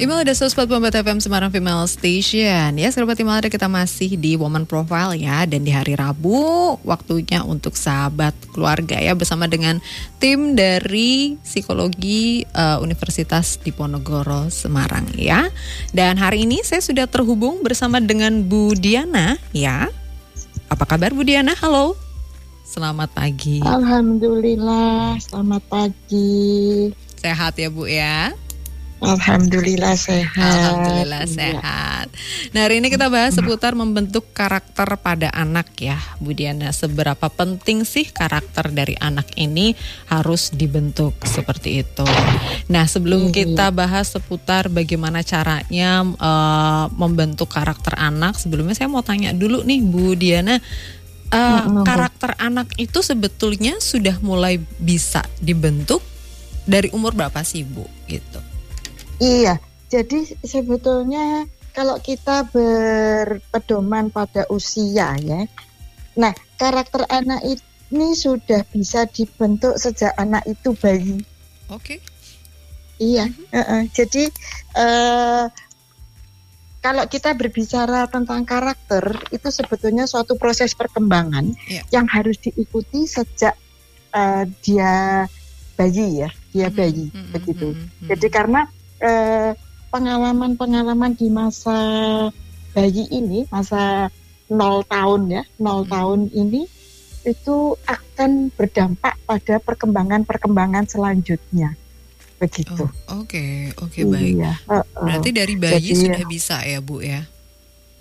Email ada 104.4 FM Semarang Female Station. Ya sahabat email ada kita masih di Woman Profile ya Dan di hari Rabu waktunya untuk sahabat keluarga ya Bersama dengan tim dari Psikologi uh, Universitas Diponegoro Semarang ya. Dan hari ini saya sudah terhubung bersama dengan Bu Diana ya. Apa kabar Bu Diana? Halo. Selamat pagi. Alhamdulillah selamat pagi. Sehat ya Bu ya Alhamdulillah sehat. Alhamdulillah iya. sehat. Nah hari ini kita bahas seputar membentuk karakter pada anak ya Bu Diana. Seberapa penting sih karakter dari anak ini harus dibentuk seperti itu. Nah sebelum iya. kita bahas seputar bagaimana caranya uh, membentuk karakter anak. Sebelumnya saya mau tanya dulu nih Bu Diana. Uh, karakter anak itu sebetulnya sudah mulai bisa dibentuk dari umur berapa sih Bu gitu? Iya, jadi sebetulnya kalau kita berpedoman pada usia ya, nah karakter anak ini sudah bisa dibentuk sejak anak itu bayi. Oke. Okay. Iya, uh -uh. jadi uh, kalau kita berbicara tentang karakter itu sebetulnya suatu proses perkembangan yeah. yang harus diikuti sejak uh, dia bayi ya, dia bayi mm -hmm. begitu. Mm -hmm. Jadi karena pengalaman-pengalaman di masa bayi ini, masa nol tahun ya, nol hmm. tahun ini itu akan berdampak pada perkembangan-perkembangan selanjutnya. Begitu. Oh, oke, okay. oke okay, baik. Iya, uh, uh. Berarti dari bayi Jadi, sudah bisa ya, Bu ya?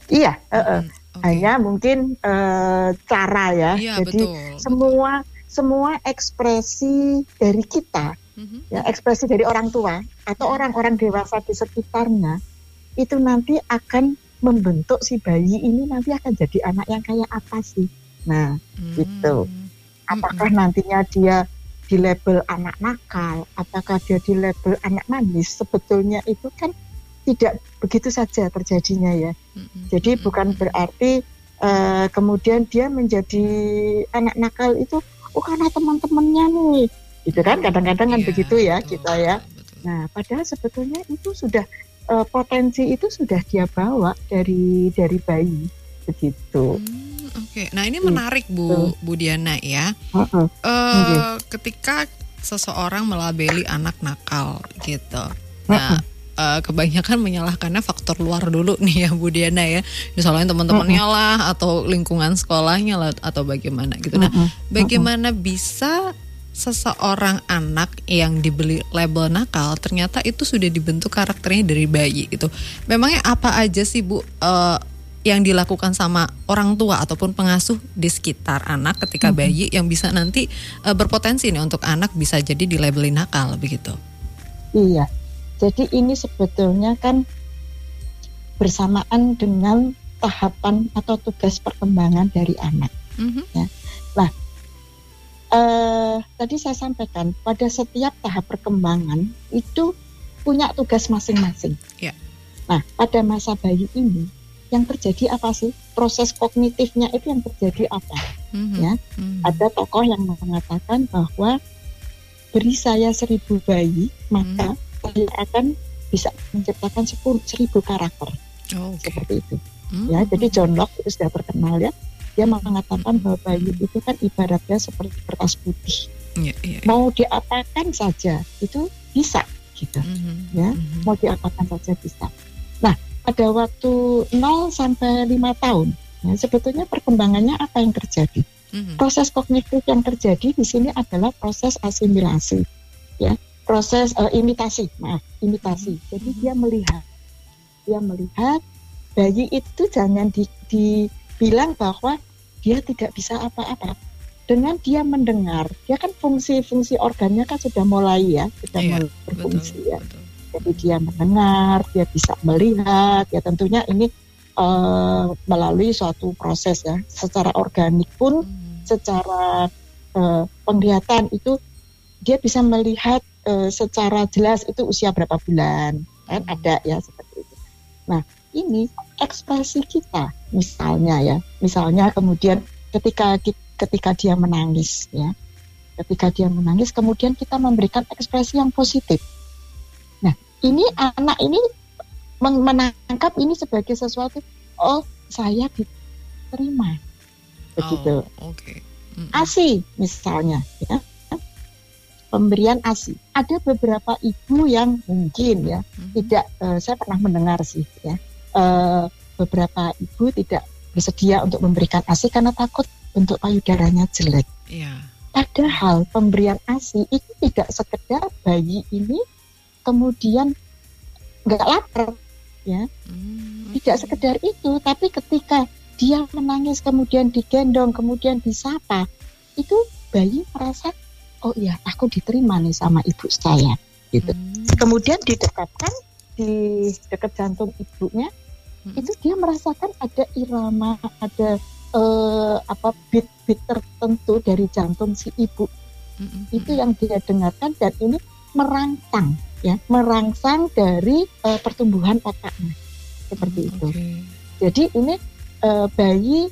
Iya, uh, uh. Hmm, okay. hanya mungkin uh, cara ya. Iya, Jadi betul, semua betul. semua ekspresi dari kita hmm ya ekspresi dari orang tua atau mm-hmm. orang-orang dewasa di sekitarnya itu nanti akan membentuk si bayi ini nanti akan jadi anak yang kayak apa sih nah mm-hmm. gitu apakah mm-hmm. nantinya dia di label anak nakal apakah dia di label anak manis sebetulnya itu kan tidak begitu saja terjadinya ya mm-hmm. jadi bukan berarti uh, kemudian dia menjadi anak nakal itu oh karena teman-temannya nih gitu kan kadang-kadang kan begitu ya betul, kita ya betul. nah padahal sebetulnya itu sudah uh, potensi itu sudah dia bawa dari dari bayi begitu hmm, oke okay. nah ini menarik bu bu Diana ya uh -uh. Uh, okay. ketika seseorang melabeli anak nakal gitu nah uh, kebanyakan menyalahkannya faktor luar dulu nih ya Bu Diana ya. Misalnya teman-temannya lah atau lingkungan sekolahnya lah atau bagaimana gitu. Nah, bagaimana bisa seseorang anak yang dibeli label nakal ternyata itu sudah dibentuk karakternya dari bayi gitu. Memangnya apa aja sih Bu uh, yang dilakukan sama orang tua ataupun pengasuh di sekitar anak ketika bayi yang bisa nanti uh, berpotensi nih untuk anak bisa jadi di labelin nakal begitu. Iya. Jadi ini sebetulnya kan bersamaan dengan tahapan atau tugas perkembangan dari anak. Mm -hmm. ya. Nah, uh, tadi saya sampaikan pada setiap tahap perkembangan itu punya tugas masing-masing. Yeah. Nah, pada masa bayi ini yang terjadi apa sih? Proses kognitifnya itu yang terjadi apa? Mm-hmm. Ya, mm-hmm. ada tokoh yang mengatakan bahwa beri saya seribu bayi, maka mm-hmm. saya akan bisa menciptakan sepuluh seribu karakter. Oh, okay. Seperti itu. Mm-hmm. Ya, jadi John Locke itu sudah terkenal ya dia mengatakan bahwa bayi itu kan ibaratnya seperti kertas putih. Yeah, yeah, yeah. Mau diapakan saja itu bisa gitu, mm-hmm, ya. Mm-hmm. Mau diapakan saja bisa. Nah, pada waktu 0 sampai 5 tahun, ya, sebetulnya perkembangannya apa yang terjadi? Mm-hmm. Proses kognitif yang terjadi di sini adalah proses asimilasi, ya, proses uh, imitasi, maaf, imitasi. Mm-hmm. Jadi dia melihat, dia melihat bayi itu jangan di, dibilang bahwa dia tidak bisa apa-apa dengan dia mendengar dia kan fungsi-fungsi organnya kan sudah mulai ya sudah iya, mulai berfungsi betul, ya betul. jadi dia mendengar dia bisa melihat ya tentunya ini uh, melalui suatu proses ya secara organik pun hmm. secara uh, penglihatan itu dia bisa melihat uh, secara jelas itu usia berapa bulan kan hmm. ada ya seperti itu nah ini ekspresi kita misalnya ya misalnya kemudian ketika ketika dia menangis ya ketika dia menangis kemudian kita memberikan ekspresi yang positif nah ini anak ini menangkap ini sebagai sesuatu oh saya diterima begitu. Oh. Okay. Mm -hmm. ASI misalnya ya pemberian ASI. Ada beberapa ibu yang mungkin ya hmm. tidak uh, saya pernah mendengar sih ya uh, beberapa ibu tidak bersedia untuk memberikan ASI karena takut bentuk payudaranya jelek. Yeah. Padahal pemberian ASI itu tidak sekedar bayi ini kemudian nggak lapar ya. Hmm, okay. Tidak sekedar itu, tapi ketika dia menangis kemudian digendong kemudian disapa itu bayi merasa oh iya aku diterima nih sama ibu saya gitu hmm. kemudian didekatkan di dekat jantung ibunya hmm. itu dia merasakan ada irama ada uh, apa beat-beat tertentu dari jantung si ibu hmm. itu yang dia dengarkan dan ini merangsang ya merangsang dari uh, pertumbuhan otaknya seperti hmm, itu okay. jadi ini uh, bayi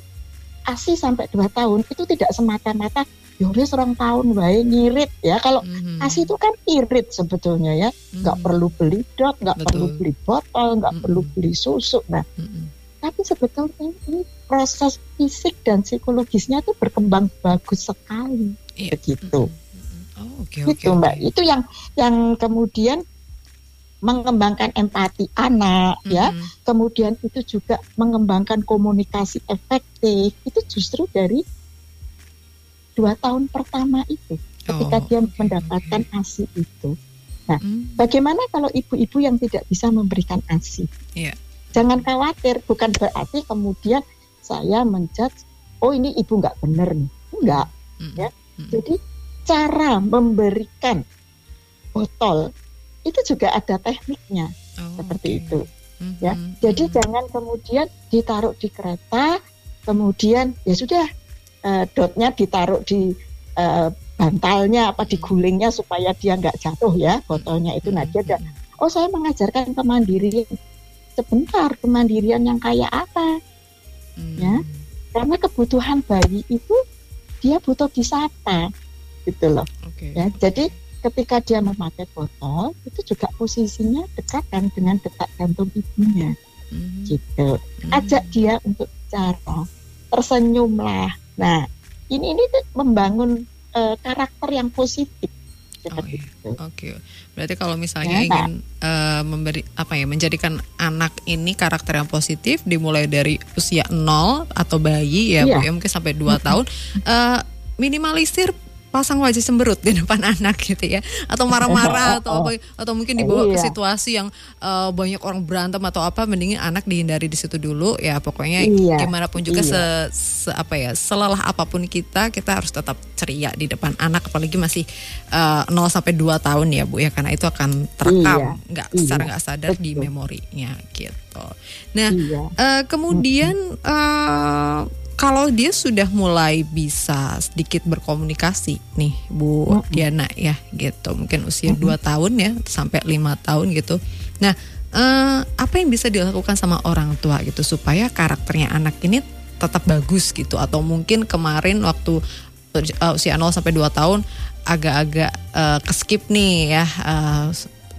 asi sampai 2 tahun itu tidak semata-mata yaudah serang tahun baik ngirit ya kalau mm-hmm. asi itu kan irit sebetulnya ya nggak mm-hmm. perlu beli dot nggak perlu beli botol nggak mm-hmm. perlu beli susu nah mm-hmm. tapi sebetulnya ini proses fisik dan psikologisnya itu berkembang bagus sekali yeah. begitu mm-hmm. oh, okay, gitu okay, mbak okay. itu yang yang kemudian mengembangkan empati anak mm-hmm. ya kemudian itu juga mengembangkan komunikasi efektif itu justru dari dua tahun pertama itu ketika oh, dia mendapatkan. ASI itu. Nah, hmm. bagaimana kalau ibu-ibu yang tidak bisa memberikan ASI? Yeah. Jangan khawatir, bukan berarti kemudian saya menjudge, oh ini ibu nggak benar nih, enggak, hmm. ya. Hmm. Jadi cara memberikan botol itu juga ada tekniknya oh, seperti okay. itu, hmm. ya. Hmm. Jadi hmm. jangan kemudian ditaruh di kereta, kemudian ya sudah uh, dotnya ditaruh di uh, bantalnya apa digulingnya supaya dia nggak jatuh ya botolnya itu nah dia ada oh saya mengajarkan kemandirian sebentar kemandirian yang kayak apa hmm. ya karena kebutuhan bayi itu dia butuh disapa gitu loh okay. ya jadi ketika dia memakai botol itu juga posisinya dekat kan dengan detak jantung ibunya hmm. gitu hmm. ajak dia untuk bicara tersenyumlah Nah, ini ini tuh membangun uh, karakter yang positif. Oh, iya. Oke, okay. berarti kalau misalnya ya, ingin uh, memberi apa ya menjadikan anak ini karakter yang positif dimulai dari usia nol atau bayi ya, ya. Bu ya mungkin sampai 2 mm -hmm. tahun uh, minimalisir pasang wajah cemberut di depan anak gitu ya atau marah-marah atau apa atau mungkin dibawa ke iya. situasi yang uh, banyak orang berantem atau apa mendingin anak dihindari di situ dulu ya pokoknya iya. gimana pun juga iya. se, se apa ya selelah apa pun kita kita harus tetap ceria di depan anak apalagi masih uh, eh, 0 sampai 2 tahun ya Bu ya karena itu akan terekam iya. nggak iya. secara nggak sadar Betul. di memorinya gitu. Nah, iya. uh, kemudian uh, kalau dia sudah mulai bisa sedikit berkomunikasi nih Bu mm -hmm. Diana ya gitu mungkin usia mm -hmm. 2 tahun ya sampai lima tahun gitu nah eh, apa yang bisa dilakukan sama orang tua gitu supaya karakternya anak ini tetap bagus gitu atau mungkin kemarin waktu uh, usia 0 sampai 2 tahun agak-agak uh, keskip nih ya uh,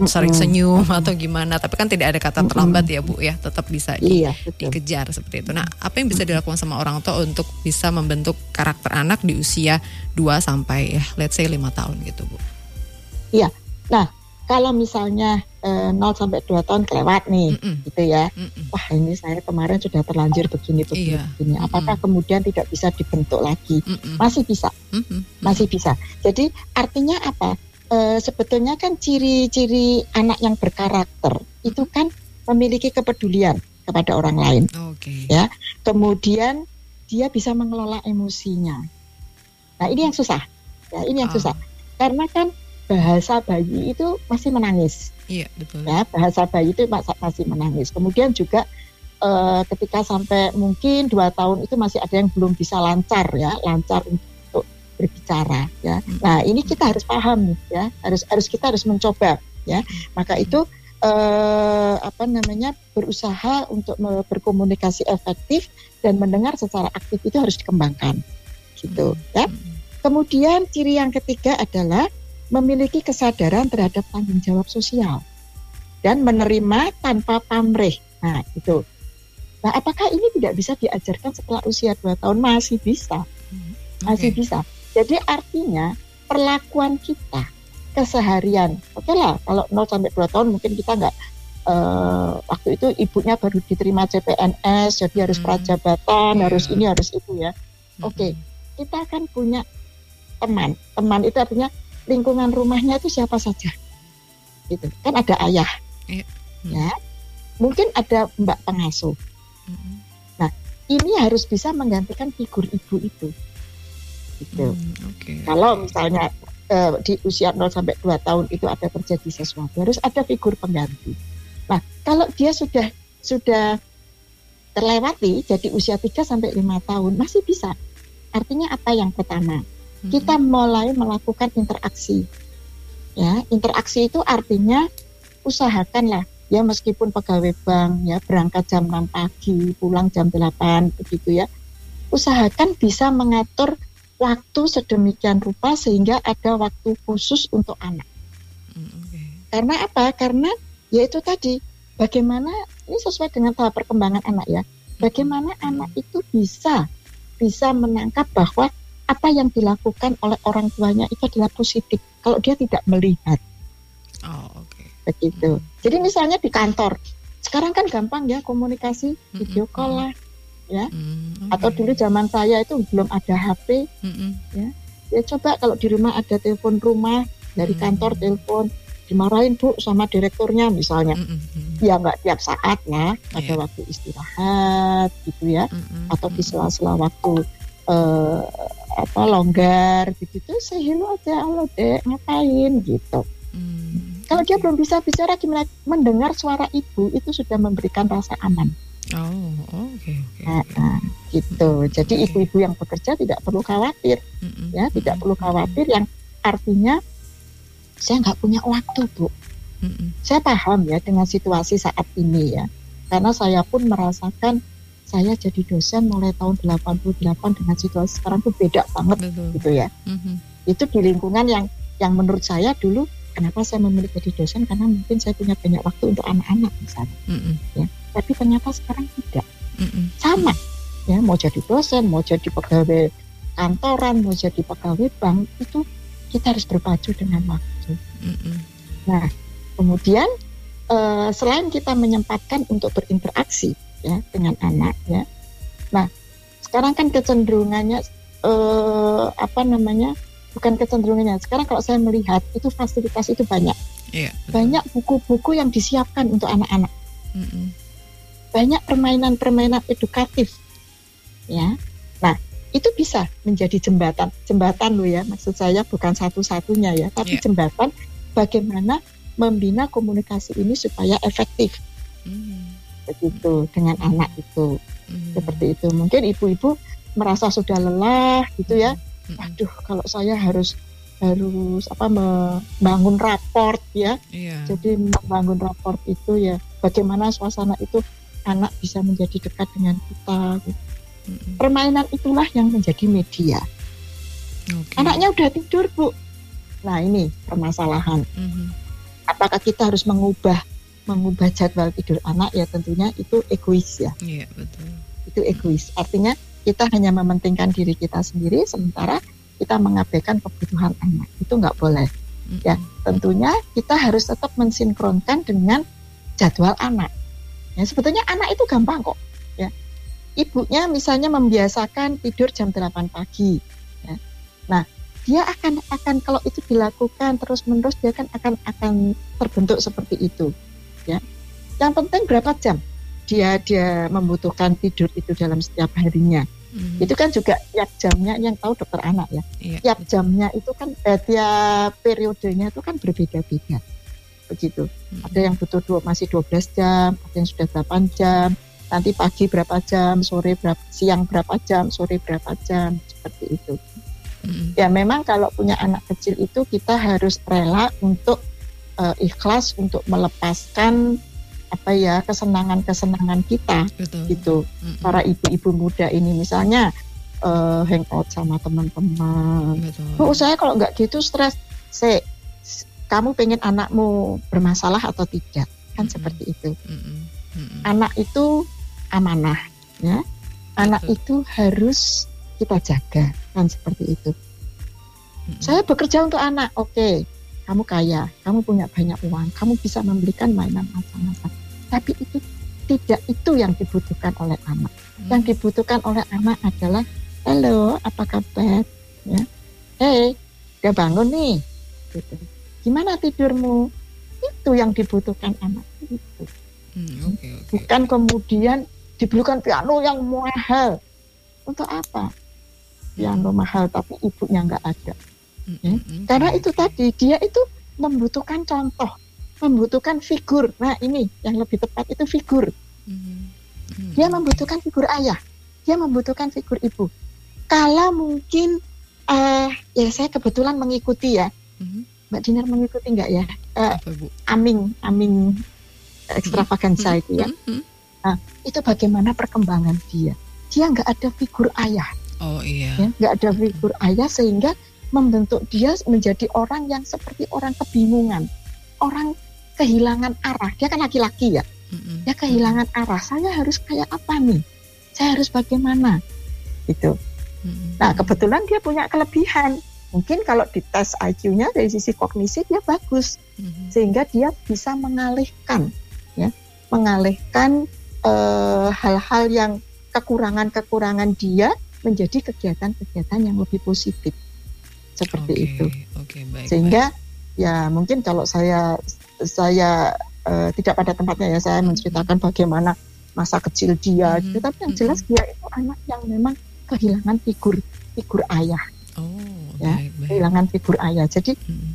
sering senyum atau gimana tapi kan tidak ada kata terlambat ya Bu ya tetap bisa di, iya, dikejar seperti itu nah apa yang bisa dilakukan sama orang tua untuk bisa membentuk karakter anak di usia 2 sampai ya let's say 5 tahun gitu Bu iya nah kalau misalnya eh, 0 sampai 2 tahun kelewat nih mm -mm. gitu ya mm -mm. wah ini saya kemarin sudah terlanjur begini begini, iya. begini. apakah mm -mm. kemudian tidak bisa dibentuk lagi mm -mm. masih bisa mm -mm. masih bisa jadi artinya apa uh, sebetulnya kan ciri-ciri anak yang berkarakter itu kan memiliki kepedulian kepada orang lain. Okay. Ya. Kemudian dia bisa mengelola emosinya. Nah, ini yang susah. Ya, ini yang oh. susah. Karena kan bahasa bayi itu masih menangis. Iya, betul. Ya, bahasa bayi itu masih menangis. Kemudian juga uh, ketika sampai mungkin dua tahun itu masih ada yang belum bisa lancar ya, lancar berbicara ya. Hmm. Nah, ini kita harus paham ya, harus harus kita harus mencoba ya. Maka itu eh, apa namanya berusaha untuk berkomunikasi efektif dan mendengar secara aktif itu harus dikembangkan gitu hmm. ya. Kemudian ciri yang ketiga adalah memiliki kesadaran terhadap tanggung jawab sosial. dan menerima tanpa pamrih. Nah, itu. Nah, apakah ini tidak bisa diajarkan setelah usia 2 tahun? Masih bisa. Hmm, Masih bisa. Jadi artinya perlakuan kita keseharian. Oke okay lah, kalau 0 sampai 2 tahun mungkin kita nggak uh, waktu itu ibunya baru diterima CPNS, jadi harus hmm. prajabatan, yeah. harus ini, harus itu ya. Oke, okay. Hmm. kita akan punya teman. Teman itu artinya lingkungan rumahnya itu siapa saja. Gitu. Kan ada ayah. Yeah. Hmm. Ya. Mungkin ada mbak pengasuh. Hmm. Nah, ini harus bisa menggantikan figur ibu itu. Gitu. Hmm, okay. Kalau misalnya uh, di usia 0 sampai 2 tahun itu ada terjadi sesuatu, harus ada figur pengganti. Nah, kalau dia sudah sudah terlewati jadi usia 3 sampai 5 tahun masih bisa. Artinya apa yang pertama? kita mulai melakukan interaksi. Ya, interaksi itu artinya usahakanlah ya meskipun pegawai bank ya berangkat jam 6 pagi, pulang jam 8 begitu ya. Usahakan bisa mengatur waktu sedemikian rupa sehingga ada waktu khusus untuk anak. Okay. Karena apa? Karena ya itu tadi bagaimana ini sesuai dengan tahap perkembangan anak ya. Bagaimana anak itu bisa bisa menangkap bahwa apa yang dilakukan oleh orang tuanya itu adalah positif kalau dia tidak melihat. Oh, oke. Okay. Begitu. Hmm. Jadi misalnya di kantor, sekarang kan gampang ya komunikasi hmm, video hmm, call lah, ya. Hmm, okay. Atau dulu zaman saya itu belum ada HP, hmm. ya. Ya coba kalau di rumah ada telepon rumah dari hmm. kantor telepon dimarahin bu sama direkturnya misalnya mm -hmm. ya nggak tiap saat ya pada yeah. waktu istirahat gitu ya mm -hmm. atau di sela-sela waktu uh, apa longgar begitu saya hello aja Allah dek ngapain gitu hmm. kalau dia belum bisa bicara gimana mendengar suara ibu itu sudah memberikan rasa aman oh oke okay, okay, nah, nah, gitu jadi ibu-ibu yang bekerja tidak perlu khawatir hmm. ya tidak perlu khawatir yang artinya saya nggak punya waktu bu hmm. saya paham ya dengan situasi saat ini ya karena saya pun merasakan saya jadi dosen mulai tahun 88 dengan situasi sekarang tuh beda banget Betul. gitu ya. Mm-hmm. Itu di lingkungan yang yang menurut saya dulu kenapa saya memilih jadi dosen karena mungkin saya punya banyak waktu untuk anak-anak misalnya. Mm-hmm. Ya, tapi ternyata sekarang tidak. Mm-hmm. Sama ya mau jadi dosen, mau jadi pegawai kantoran, mau jadi pegawai bank itu kita harus berpacu dengan waktu. Mm-hmm. Nah, kemudian uh, selain kita menyempatkan untuk berinteraksi ya dengan anak ya. Nah, sekarang kan kecenderungannya eh, apa namanya? Bukan kecenderungannya. Sekarang kalau saya melihat itu fasilitas itu banyak. Iya, banyak buku-buku yang disiapkan untuk anak-anak. Mm -mm. Banyak permainan-permainan edukatif. Ya. Nah, itu bisa menjadi jembatan. Jembatan lo ya, maksud saya bukan satu-satunya ya, tapi yeah. jembatan bagaimana membina komunikasi ini supaya efektif. Mm begitu dengan anak itu hmm. seperti itu mungkin ibu-ibu merasa sudah lelah gitu ya hmm. aduh kalau saya harus harus apa membangun raport ya yeah. jadi membangun raport itu ya bagaimana suasana itu anak bisa menjadi dekat dengan kita gitu. hmm. permainan itulah yang menjadi media okay. anaknya udah tidur bu nah ini permasalahan hmm. apakah kita harus mengubah mengubah jadwal tidur anak ya tentunya itu egois ya. Iya betul. Itu egois. Artinya kita hanya mementingkan diri kita sendiri sementara kita mengabaikan kebutuhan anak. Itu nggak boleh. Ya tentunya kita harus tetap mensinkronkan dengan jadwal anak. Ya sebetulnya anak itu gampang kok. Ya ibunya misalnya membiasakan tidur jam 8 pagi. Ya. Nah dia akan akan kalau itu dilakukan terus menerus dia kan akan akan terbentuk seperti itu ya. Yang penting berapa jam dia dia membutuhkan tidur itu dalam setiap harinya. Hmm. Itu kan juga tiap jamnya yang tahu dokter anak ya. Iya, tiap jamnya itu kan eh, tiap periodenya itu kan berbeda-beda. Begitu. Hmm. Ada yang butuh dua, masih 12 jam, ada yang sudah 8 jam, nanti pagi berapa jam, sore berapa, siang berapa jam, sore berapa jam, seperti itu. Hmm. Ya memang kalau punya anak kecil itu kita harus rela untuk uh, ikhlas untuk melepaskan apa ya kesenangan-kesenangan kita Betul. gitu mm-hmm. para ibu-ibu muda ini misalnya uh, hangout sama teman-teman. Bu saya kalau nggak gitu stres. Se, kamu pengen anakmu bermasalah atau tidak? kan mm-hmm. seperti itu. Mm-hmm. Mm-hmm. Anak itu amanah, ya. Anak Betul. itu harus kita jaga, kan seperti itu. Mm-hmm. Saya bekerja untuk anak, oke. Okay. Kamu kaya, kamu punya banyak uang, kamu bisa membelikan mainan macam-macam. Tapi itu tidak itu yang dibutuhkan oleh anak. Hmm. Yang dibutuhkan oleh anak adalah, halo, apa kabar? Ya, hey, udah bangun nih. Gitu. Gimana tidurmu? Itu yang dibutuhkan anak itu. Hmm, okay, okay. Bukan kemudian dibelikan piano yang mahal. Untuk apa? Piano hmm. mahal tapi ibunya nggak ada. Hmm, ya? Hmm, Karena itu tadi dia itu membutuhkan contoh membutuhkan figur. Nah ini yang lebih tepat itu figur. Mm-hmm. Dia membutuhkan figur ayah, dia membutuhkan figur ibu. Kalau mungkin uh, ya saya kebetulan mengikuti ya. Mbak Dinar mengikuti nggak ya? Uh, Aming, Aming ekstravaganza mm-hmm. itu ya. Mm-hmm. Nah, itu bagaimana perkembangan dia? Dia nggak ada figur ayah. Oh iya. Ya, nggak ada figur ayah sehingga membentuk dia menjadi orang yang seperti orang kebingungan, orang kehilangan arah. Dia kan laki-laki ya. Mm-hmm. Dia kehilangan arah. Saya harus kayak apa nih? Saya harus bagaimana? Itu. Mm-hmm. Nah, kebetulan dia punya kelebihan. Mungkin kalau dites IQ-nya dari sisi kognisi dia bagus. Mm-hmm. Sehingga dia bisa mengalihkan ya, mengalihkan uh, hal-hal yang kekurangan-kekurangan dia menjadi kegiatan-kegiatan yang lebih positif. Seperti okay. itu. Okay, baik, Sehingga baik. ya mungkin kalau saya saya uh, tidak pada tempatnya ya saya menceritakan bagaimana masa kecil dia mm-hmm. gitu tapi yang jelas dia itu anak yang memang kehilangan figur figur ayah ya baik, baik. kehilangan figur ayah jadi mm-hmm.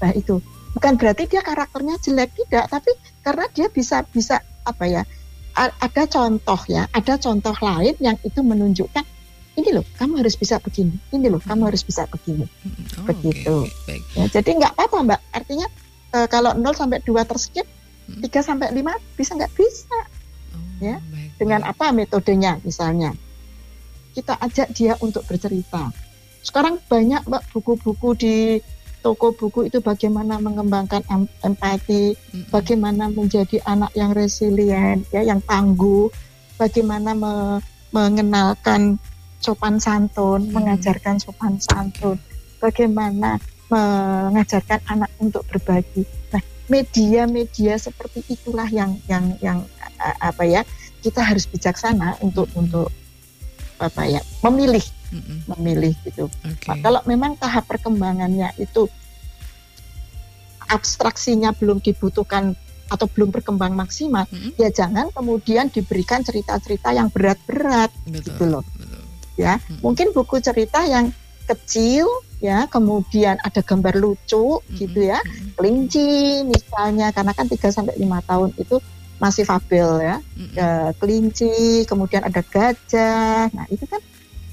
nah itu bukan berarti dia karakternya jelek tidak tapi karena dia bisa bisa apa ya ada contoh ya ada contoh lain yang itu menunjukkan ini loh kamu harus bisa begini ini loh kamu harus bisa begini oh, begitu okay, okay, ya, jadi nggak apa-apa mbak artinya e, kalau 0 sampai 2 terskip, hmm. 3 sampai 5 bisa nggak bisa. Oh, ya. Baik, Dengan baik. apa metodenya misalnya? Kita ajak dia untuk bercerita. Sekarang banyak Mbak buku-buku di toko buku itu bagaimana mengembangkan em empati, hmm. bagaimana menjadi anak yang resilient, ya, yang tangguh, bagaimana me mengenalkan sopan santun, hmm. mengajarkan sopan santun, bagaimana mengajarkan anak untuk berbagi. Nah, media-media seperti itulah yang yang yang apa ya kita harus bijaksana untuk untuk apa ya memilih mm-hmm. memilih gitu. Okay. Nah, kalau memang tahap perkembangannya itu abstraksinya belum dibutuhkan atau belum berkembang maksimal, mm-hmm. ya jangan kemudian diberikan cerita-cerita yang berat-berat gitu loh. Betul. Ya, mm-hmm. mungkin buku cerita yang kecil ya kemudian ada gambar lucu mm-hmm. gitu ya kelinci misalnya karena kan 3 sampai lima tahun itu masih fabel ya mm-hmm. ya, kelinci kemudian ada gajah nah itu kan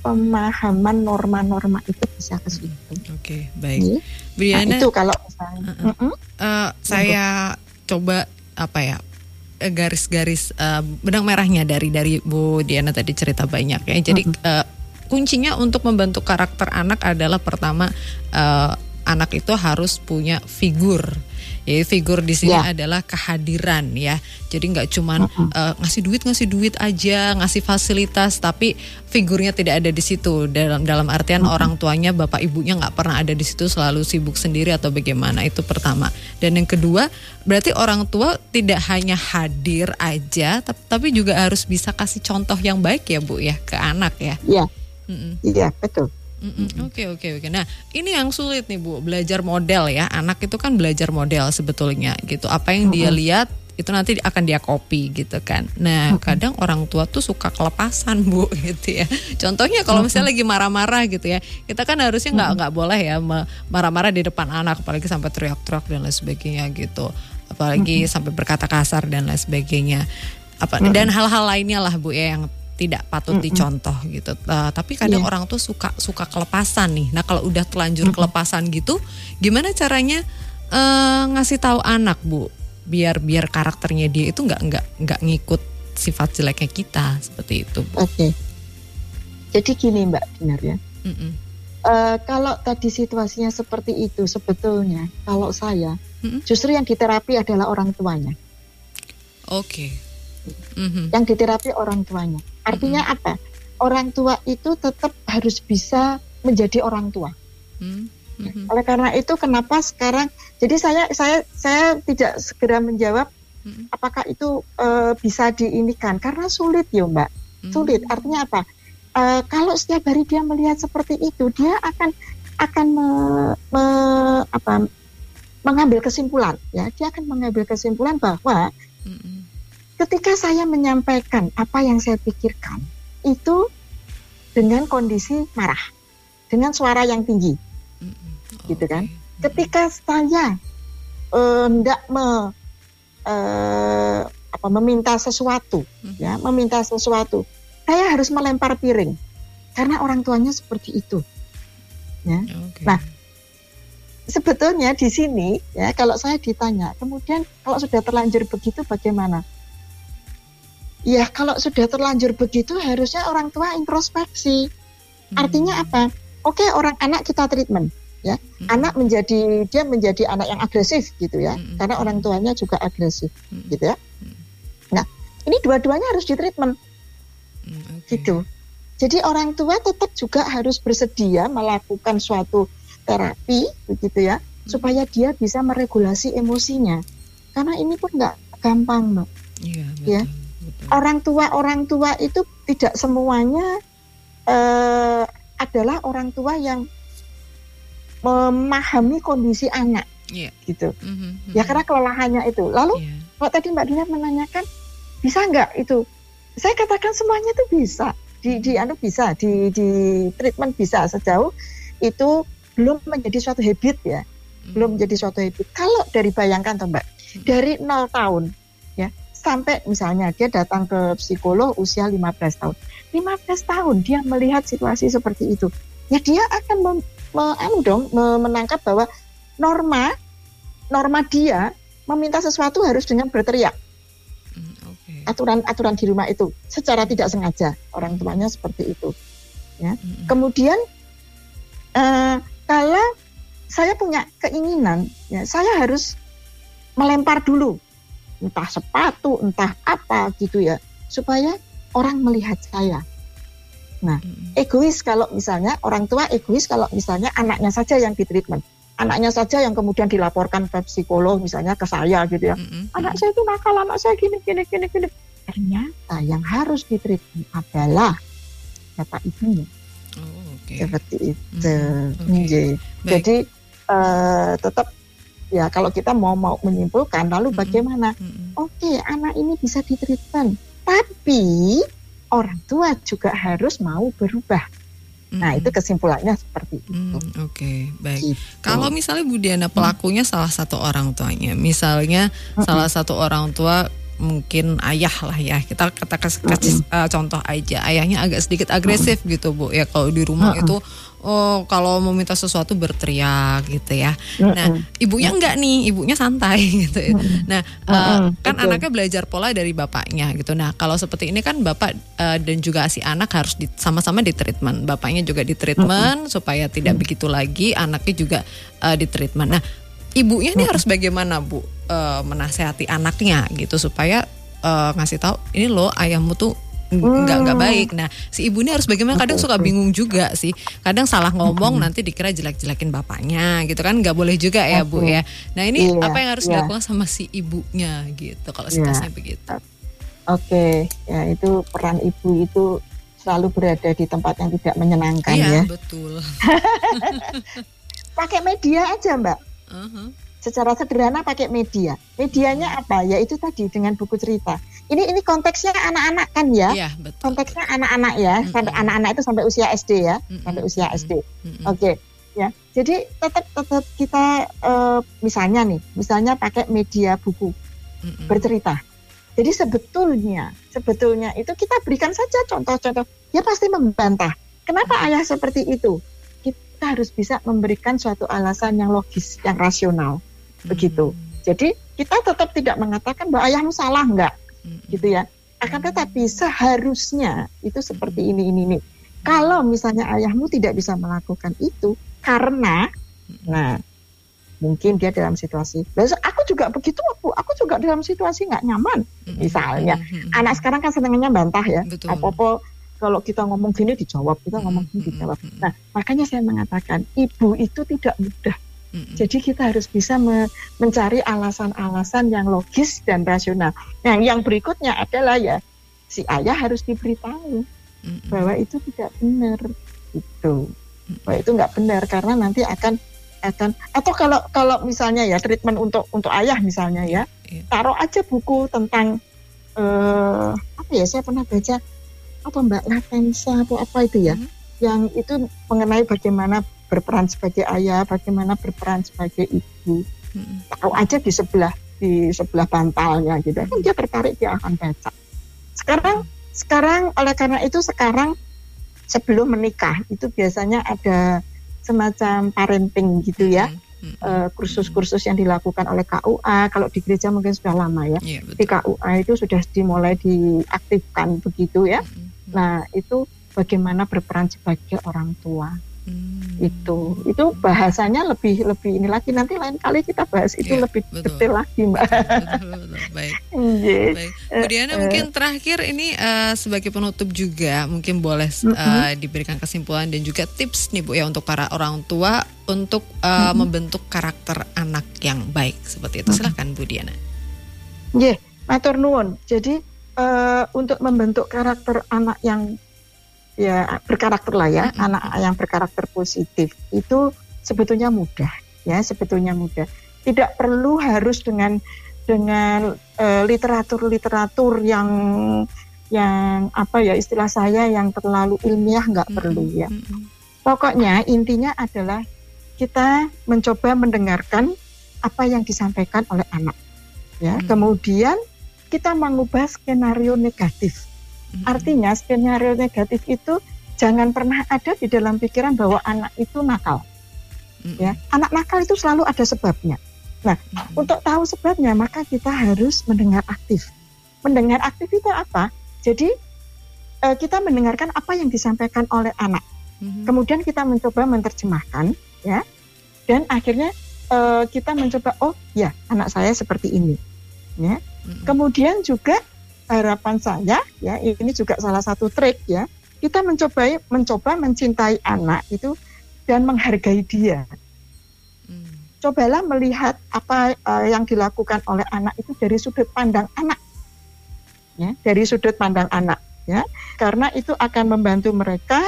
pemahaman norma-norma itu bisa ke situ. Oke, okay, baik. Briana, nah, itu kalau misalnya uh, uh, uh, saya coba apa ya eh, garis-garis uh, benang merahnya dari dari Bu Diana tadi cerita banyak ya. Jadi uh, uh, kuncinya untuk membentuk karakter anak adalah pertama uh, anak itu harus punya figur. Ya, figur di sini ya. adalah kehadiran ya. Jadi nggak cuma uh -uh. uh, ngasih duit ngasih duit aja, ngasih fasilitas, tapi figurnya tidak ada di situ. Dalam dalam artian uh -uh. orang tuanya, bapak ibunya nggak pernah ada di situ, selalu sibuk sendiri atau bagaimana. Itu pertama. Dan yang kedua, berarti orang tua tidak hanya hadir aja, tapi, juga harus bisa kasih contoh yang baik ya bu ya ke anak ya. Iya. Iya betul. Oke oke oke. Nah ini yang sulit nih bu, belajar model ya. Anak itu kan belajar model sebetulnya gitu. Apa yang dia lihat itu nanti akan dia copy gitu kan. Nah kadang orang tua tuh suka kelepasan bu gitu ya. Contohnya kalau misalnya lagi marah-marah gitu ya, kita kan harusnya nggak nggak boleh ya marah-marah di depan anak, apalagi sampai teriak-teriak dan lain sebagainya gitu. Apalagi sampai berkata kasar dan lain sebagainya. Apa dan hal-hal lainnya lah bu ya yang tidak patut mm -hmm. dicontoh gitu. Uh, tapi kadang yeah. orang tuh suka suka kelepasan nih. Nah kalau udah telanjur mm -hmm. kelepasan gitu, gimana caranya uh, ngasih tahu anak bu, biar biar karakternya dia itu nggak nggak nggak ngikut sifat jeleknya kita seperti itu. Oke. Okay. Jadi gini Mbak Dinar ya. Mm -mm. Uh, kalau tadi situasinya seperti itu sebetulnya kalau saya mm -mm. justru yang diterapi adalah orang tuanya. Oke. Okay. Mm-hmm. Yang diterapi orang tuanya. Artinya mm-hmm. apa? Orang tua itu tetap harus bisa menjadi orang tua. Mm-hmm. Oleh karena itu, kenapa sekarang? Jadi saya saya saya tidak segera menjawab mm-hmm. apakah itu uh, bisa diinikan karena sulit ya mbak. Mm-hmm. Sulit. Artinya apa? Uh, kalau setiap hari dia melihat seperti itu, dia akan akan me, me, apa, mengambil kesimpulan. Ya, dia akan mengambil kesimpulan bahwa mm-hmm ketika saya menyampaikan apa yang saya pikirkan itu dengan kondisi marah, dengan suara yang tinggi, mm-hmm. gitu kan. Ketika saya hendak uh, me, uh, apa, meminta sesuatu, mm-hmm. ya, meminta sesuatu, saya harus melempar piring karena orang tuanya seperti itu. Ya. Okay. Nah, sebetulnya di sini ya kalau saya ditanya, kemudian kalau sudah terlanjur begitu bagaimana? Ya kalau sudah terlanjur begitu harusnya orang tua introspeksi. Hmm. Artinya apa? Oke orang anak kita treatment ya. Hmm. Anak menjadi dia menjadi anak yang agresif gitu ya. Hmm. Karena orang tuanya juga agresif hmm. gitu ya. Hmm. Nah, ini dua-duanya harus ditreatment. Hmm, okay. Gitu. Jadi orang tua tetap juga harus bersedia melakukan suatu terapi begitu ya, hmm. supaya dia bisa meregulasi emosinya. Karena ini pun nggak gampang, Mbak. Iya, ya. Orang tua orang tua itu tidak semuanya uh, adalah orang tua yang memahami kondisi anak, yeah. gitu. Mm -hmm. Ya karena kelelahannya itu. Lalu yeah. kalau tadi Mbak Dina menanyakan bisa nggak itu? Saya katakan semuanya itu bisa. Di di anu bisa di di treatment bisa sejauh itu belum menjadi suatu habit ya. Mm. Belum menjadi suatu habit. Kalau dari bayangkan toh Mbak, mm. dari nol tahun sampai misalnya dia datang ke psikolog usia 15 tahun. 15 tahun dia melihat situasi seperti itu. Ya dia akan mem, me, anu dong, me, menangkap bahwa norma norma dia meminta sesuatu harus dengan berteriak. Hmm, Aturan-aturan di rumah itu secara tidak sengaja orang tuanya seperti itu. Ya. Hmm. Kemudian uh, kalau saya punya keinginan, ya saya harus melempar dulu entah sepatu, entah apa gitu ya, supaya orang melihat saya. Nah, hmm. egois kalau misalnya orang tua egois kalau misalnya anaknya saja yang ditreatment, anaknya saja yang kemudian dilaporkan ke psikolog misalnya ke saya gitu ya, hmm. anak saya itu nakal, anak saya gini gini gini gini. Ternyata yang harus ditreatment adalah bapak ibunya. Oh, okay. Seperti itu. Hmm. Okay. Jadi uh, tetap ya kalau kita mau mau menyimpulkan lalu bagaimana? Mm-hmm. Oke, okay, anak ini bisa ditreatment, tapi orang tua juga harus mau berubah. Nah, itu kesimpulannya seperti itu. Mm, Oke, okay, baik. Gitu. Kalau misalnya Bu Diana pelakunya mm. salah satu orang tuanya, misalnya mm-hmm. salah satu orang tua mungkin ayah lah ya. Kita kata kasih uh, contoh aja. Ayahnya agak sedikit agresif gitu bu ya kalau di rumah itu oh kalau mau minta sesuatu berteriak gitu ya. Nah, ibunya enggak nih, ibunya santai gitu. Nah, uh, kan anaknya belajar pola dari bapaknya gitu. Nah, kalau seperti ini kan bapak uh, dan juga si anak harus di, sama-sama di treatment. Bapaknya juga di treatment supaya tidak begitu lagi, anaknya juga uh, di treatment. Nah, ibunya ini harus bagaimana, Bu? Uh, menasehati anaknya gitu supaya uh, ngasih tahu ini loh ayahmu tuh nggak nggak hmm. baik. Nah, si ibu ini harus bagaimana? Kadang suka bingung juga sih. Kadang salah ngomong nanti dikira jelek-jelekin bapaknya, gitu kan? Nggak boleh juga ya bu ya. Nah ini iya, apa yang harus iya. dilakukan sama si ibunya gitu? Kalau iya. situasinya begitu. Oke, ya itu peran ibu itu selalu berada di tempat yang tidak menyenangkan iya, ya. betul. Pakai media aja mbak. Uh -huh secara sederhana pakai media. Medianya apa? Ya itu tadi dengan buku cerita. Ini ini konteksnya anak-anak kan ya? Iya, betul. Konteksnya anak-anak ya, mm -hmm. sampai anak-anak itu sampai usia SD ya, mm -hmm. sampai usia SD. Mm -hmm. Oke, okay. ya. Jadi tetap tetap kita uh, misalnya nih, misalnya pakai media buku mm -hmm. bercerita. Jadi sebetulnya, sebetulnya itu kita berikan saja contoh-contoh. Dia pasti membantah. Kenapa -hmm. ayah seperti itu? Kita harus bisa memberikan suatu alasan yang logis, yang rasional begitu. Jadi kita tetap tidak mengatakan bahwa ayahmu salah enggak, gitu ya. Akan tetapi seharusnya itu seperti ini ini ini. Kalau misalnya ayahmu tidak bisa melakukan itu karena, nah mungkin dia dalam situasi. Besok aku juga begitu, Bu. Aku juga dalam situasi nggak nyaman. Misalnya, mm-hmm. anak sekarang kan senangnya bantah ya. Apa-apa kalau kita ngomong gini dijawab, kita ngomong gini dijawab. Nah, makanya saya mengatakan ibu itu tidak mudah. Jadi kita harus bisa me mencari alasan-alasan yang logis dan rasional. Nah, yang berikutnya adalah ya si ayah harus diberitahu bahwa itu tidak benar itu bahwa itu nggak benar karena nanti akan akan atau kalau kalau misalnya ya treatment untuk untuk ayah misalnya ya iya. taruh aja buku tentang uh, apa ya saya pernah baca apa Mbak? Latensa atau apa itu ya? Hmm. yang itu mengenai bagaimana berperan sebagai ayah bagaimana berperan sebagai ibu. Hmm. taruh aja di sebelah di sebelah bantalnya gitu. Kan dia tertarik dia akan baca. Sekarang sekarang oleh karena itu sekarang sebelum menikah itu biasanya ada semacam parenting gitu ya. Hmm. Uh, kursus-kursus yang dilakukan oleh KUA kalau di gereja mungkin sudah lama ya. Yeah, di KUA itu sudah dimulai diaktifkan begitu ya. Hmm. Nah itu bagaimana berperan sebagai orang tua Hmm. Itu itu bahasanya lebih lebih ini lagi nanti lain kali kita bahas itu yeah, lebih betul. detail lagi mbak. Betul, betul, Baik. yeah. Baik. Kemudian uh, mungkin terakhir ini uh, sebagai penutup juga mungkin boleh uh, uh -huh. diberikan kesimpulan dan juga tips nih bu ya untuk para orang tua untuk uh, uh -huh. membentuk karakter anak yang baik seperti itu. Silahkan Bu Diana. Yeah, matur nuwun. Jadi uh, untuk membentuk karakter anak yang ya berkarakter lah ya, mm -hmm. anak yang berkarakter positif itu sebetulnya mudah ya, sebetulnya mudah. Tidak perlu harus dengan dengan uh, literatur-literatur yang yang apa ya istilah saya yang terlalu ilmiah nggak mm -hmm. perlu ya. Pokoknya intinya adalah kita mencoba mendengarkan apa yang disampaikan oleh anak. Ya, hmm. kemudian kita mengubah skenario negatif Artinya skenario negatif itu jangan pernah ada di dalam pikiran bahwa anak itu nakal. Ya, anak nakal itu selalu ada sebabnya. Nah, untuk tahu sebabnya maka kita harus mendengar aktif. Mendengar aktif itu apa? Jadi uh, kita mendengarkan apa yang disampaikan oleh anak. Kemudian kita mencoba menerjemahkan, ya, dan akhirnya uh, kita mencoba, oh ya, anak saya seperti ini, ya. Kemudian juga harapan saya ya ini juga salah satu trik ya kita mencoba mencoba mencintai anak itu dan menghargai dia. Hmm. Cobalah melihat apa uh, yang dilakukan oleh anak itu dari sudut pandang anak, ya dari sudut pandang anak, ya karena itu akan membantu mereka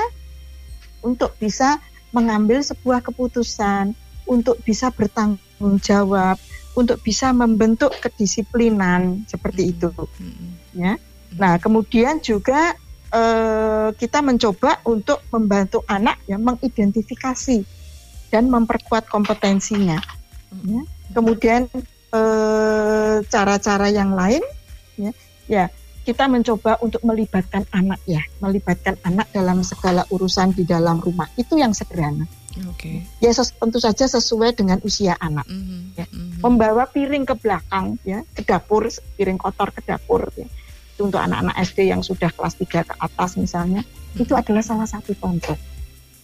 untuk bisa mengambil sebuah keputusan, untuk bisa bertanggung jawab, untuk bisa membentuk kedisiplinan seperti itu. Hmm ya. Nah, kemudian juga eh, kita mencoba untuk membantu anak yang mengidentifikasi dan memperkuat kompetensinya. Ya. Kemudian eh, cara-cara yang lain, ya, ya kita mencoba untuk melibatkan anak ya, melibatkan anak dalam segala urusan di dalam rumah itu yang sederhana. Oke. Okay. Ya tentu saja sesuai dengan usia anak. Mm -hmm. ya. Mm -hmm. Membawa piring ke belakang ya, ke dapur, piring kotor ke dapur ya itu untuk anak-anak SD yang sudah kelas 3 ke atas misalnya, hmm. itu adalah salah satu contoh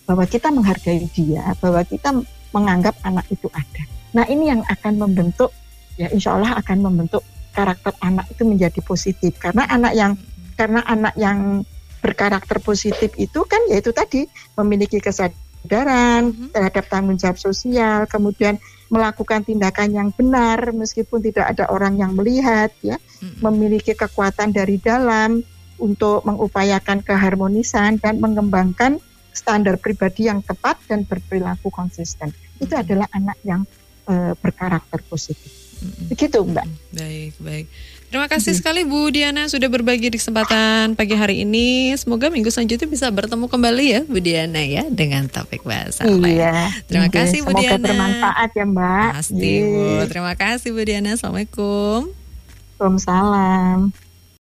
bahwa kita menghargai dia, bahwa kita menganggap anak itu ada. Nah ini yang akan membentuk, ya insya Allah akan membentuk karakter anak itu menjadi positif karena anak yang hmm. karena anak yang berkarakter positif itu kan yaitu tadi memiliki kesadaran hmm. terhadap tanggung jawab sosial, kemudian melakukan tindakan yang benar meskipun tidak ada orang yang melihat ya hmm. memiliki kekuatan dari dalam untuk mengupayakan keharmonisan dan mengembangkan standar pribadi yang tepat dan berperilaku konsisten. Itu adalah anak yang uh, berkarakter positif. Begitu mbak. Baik baik Terima kasih sekali Bu Diana sudah berbagi di kesempatan pagi hari ini. Semoga minggu selanjutnya bisa bertemu kembali ya Bu Diana ya dengan topik bahasa Iya. Terima iya. kasih Bu Diana. Semoga bermanfaat ya Mbak. Pasti Bu. Iya. Terima kasih Bu Diana. Assalamualaikum. Waalaikumsalam.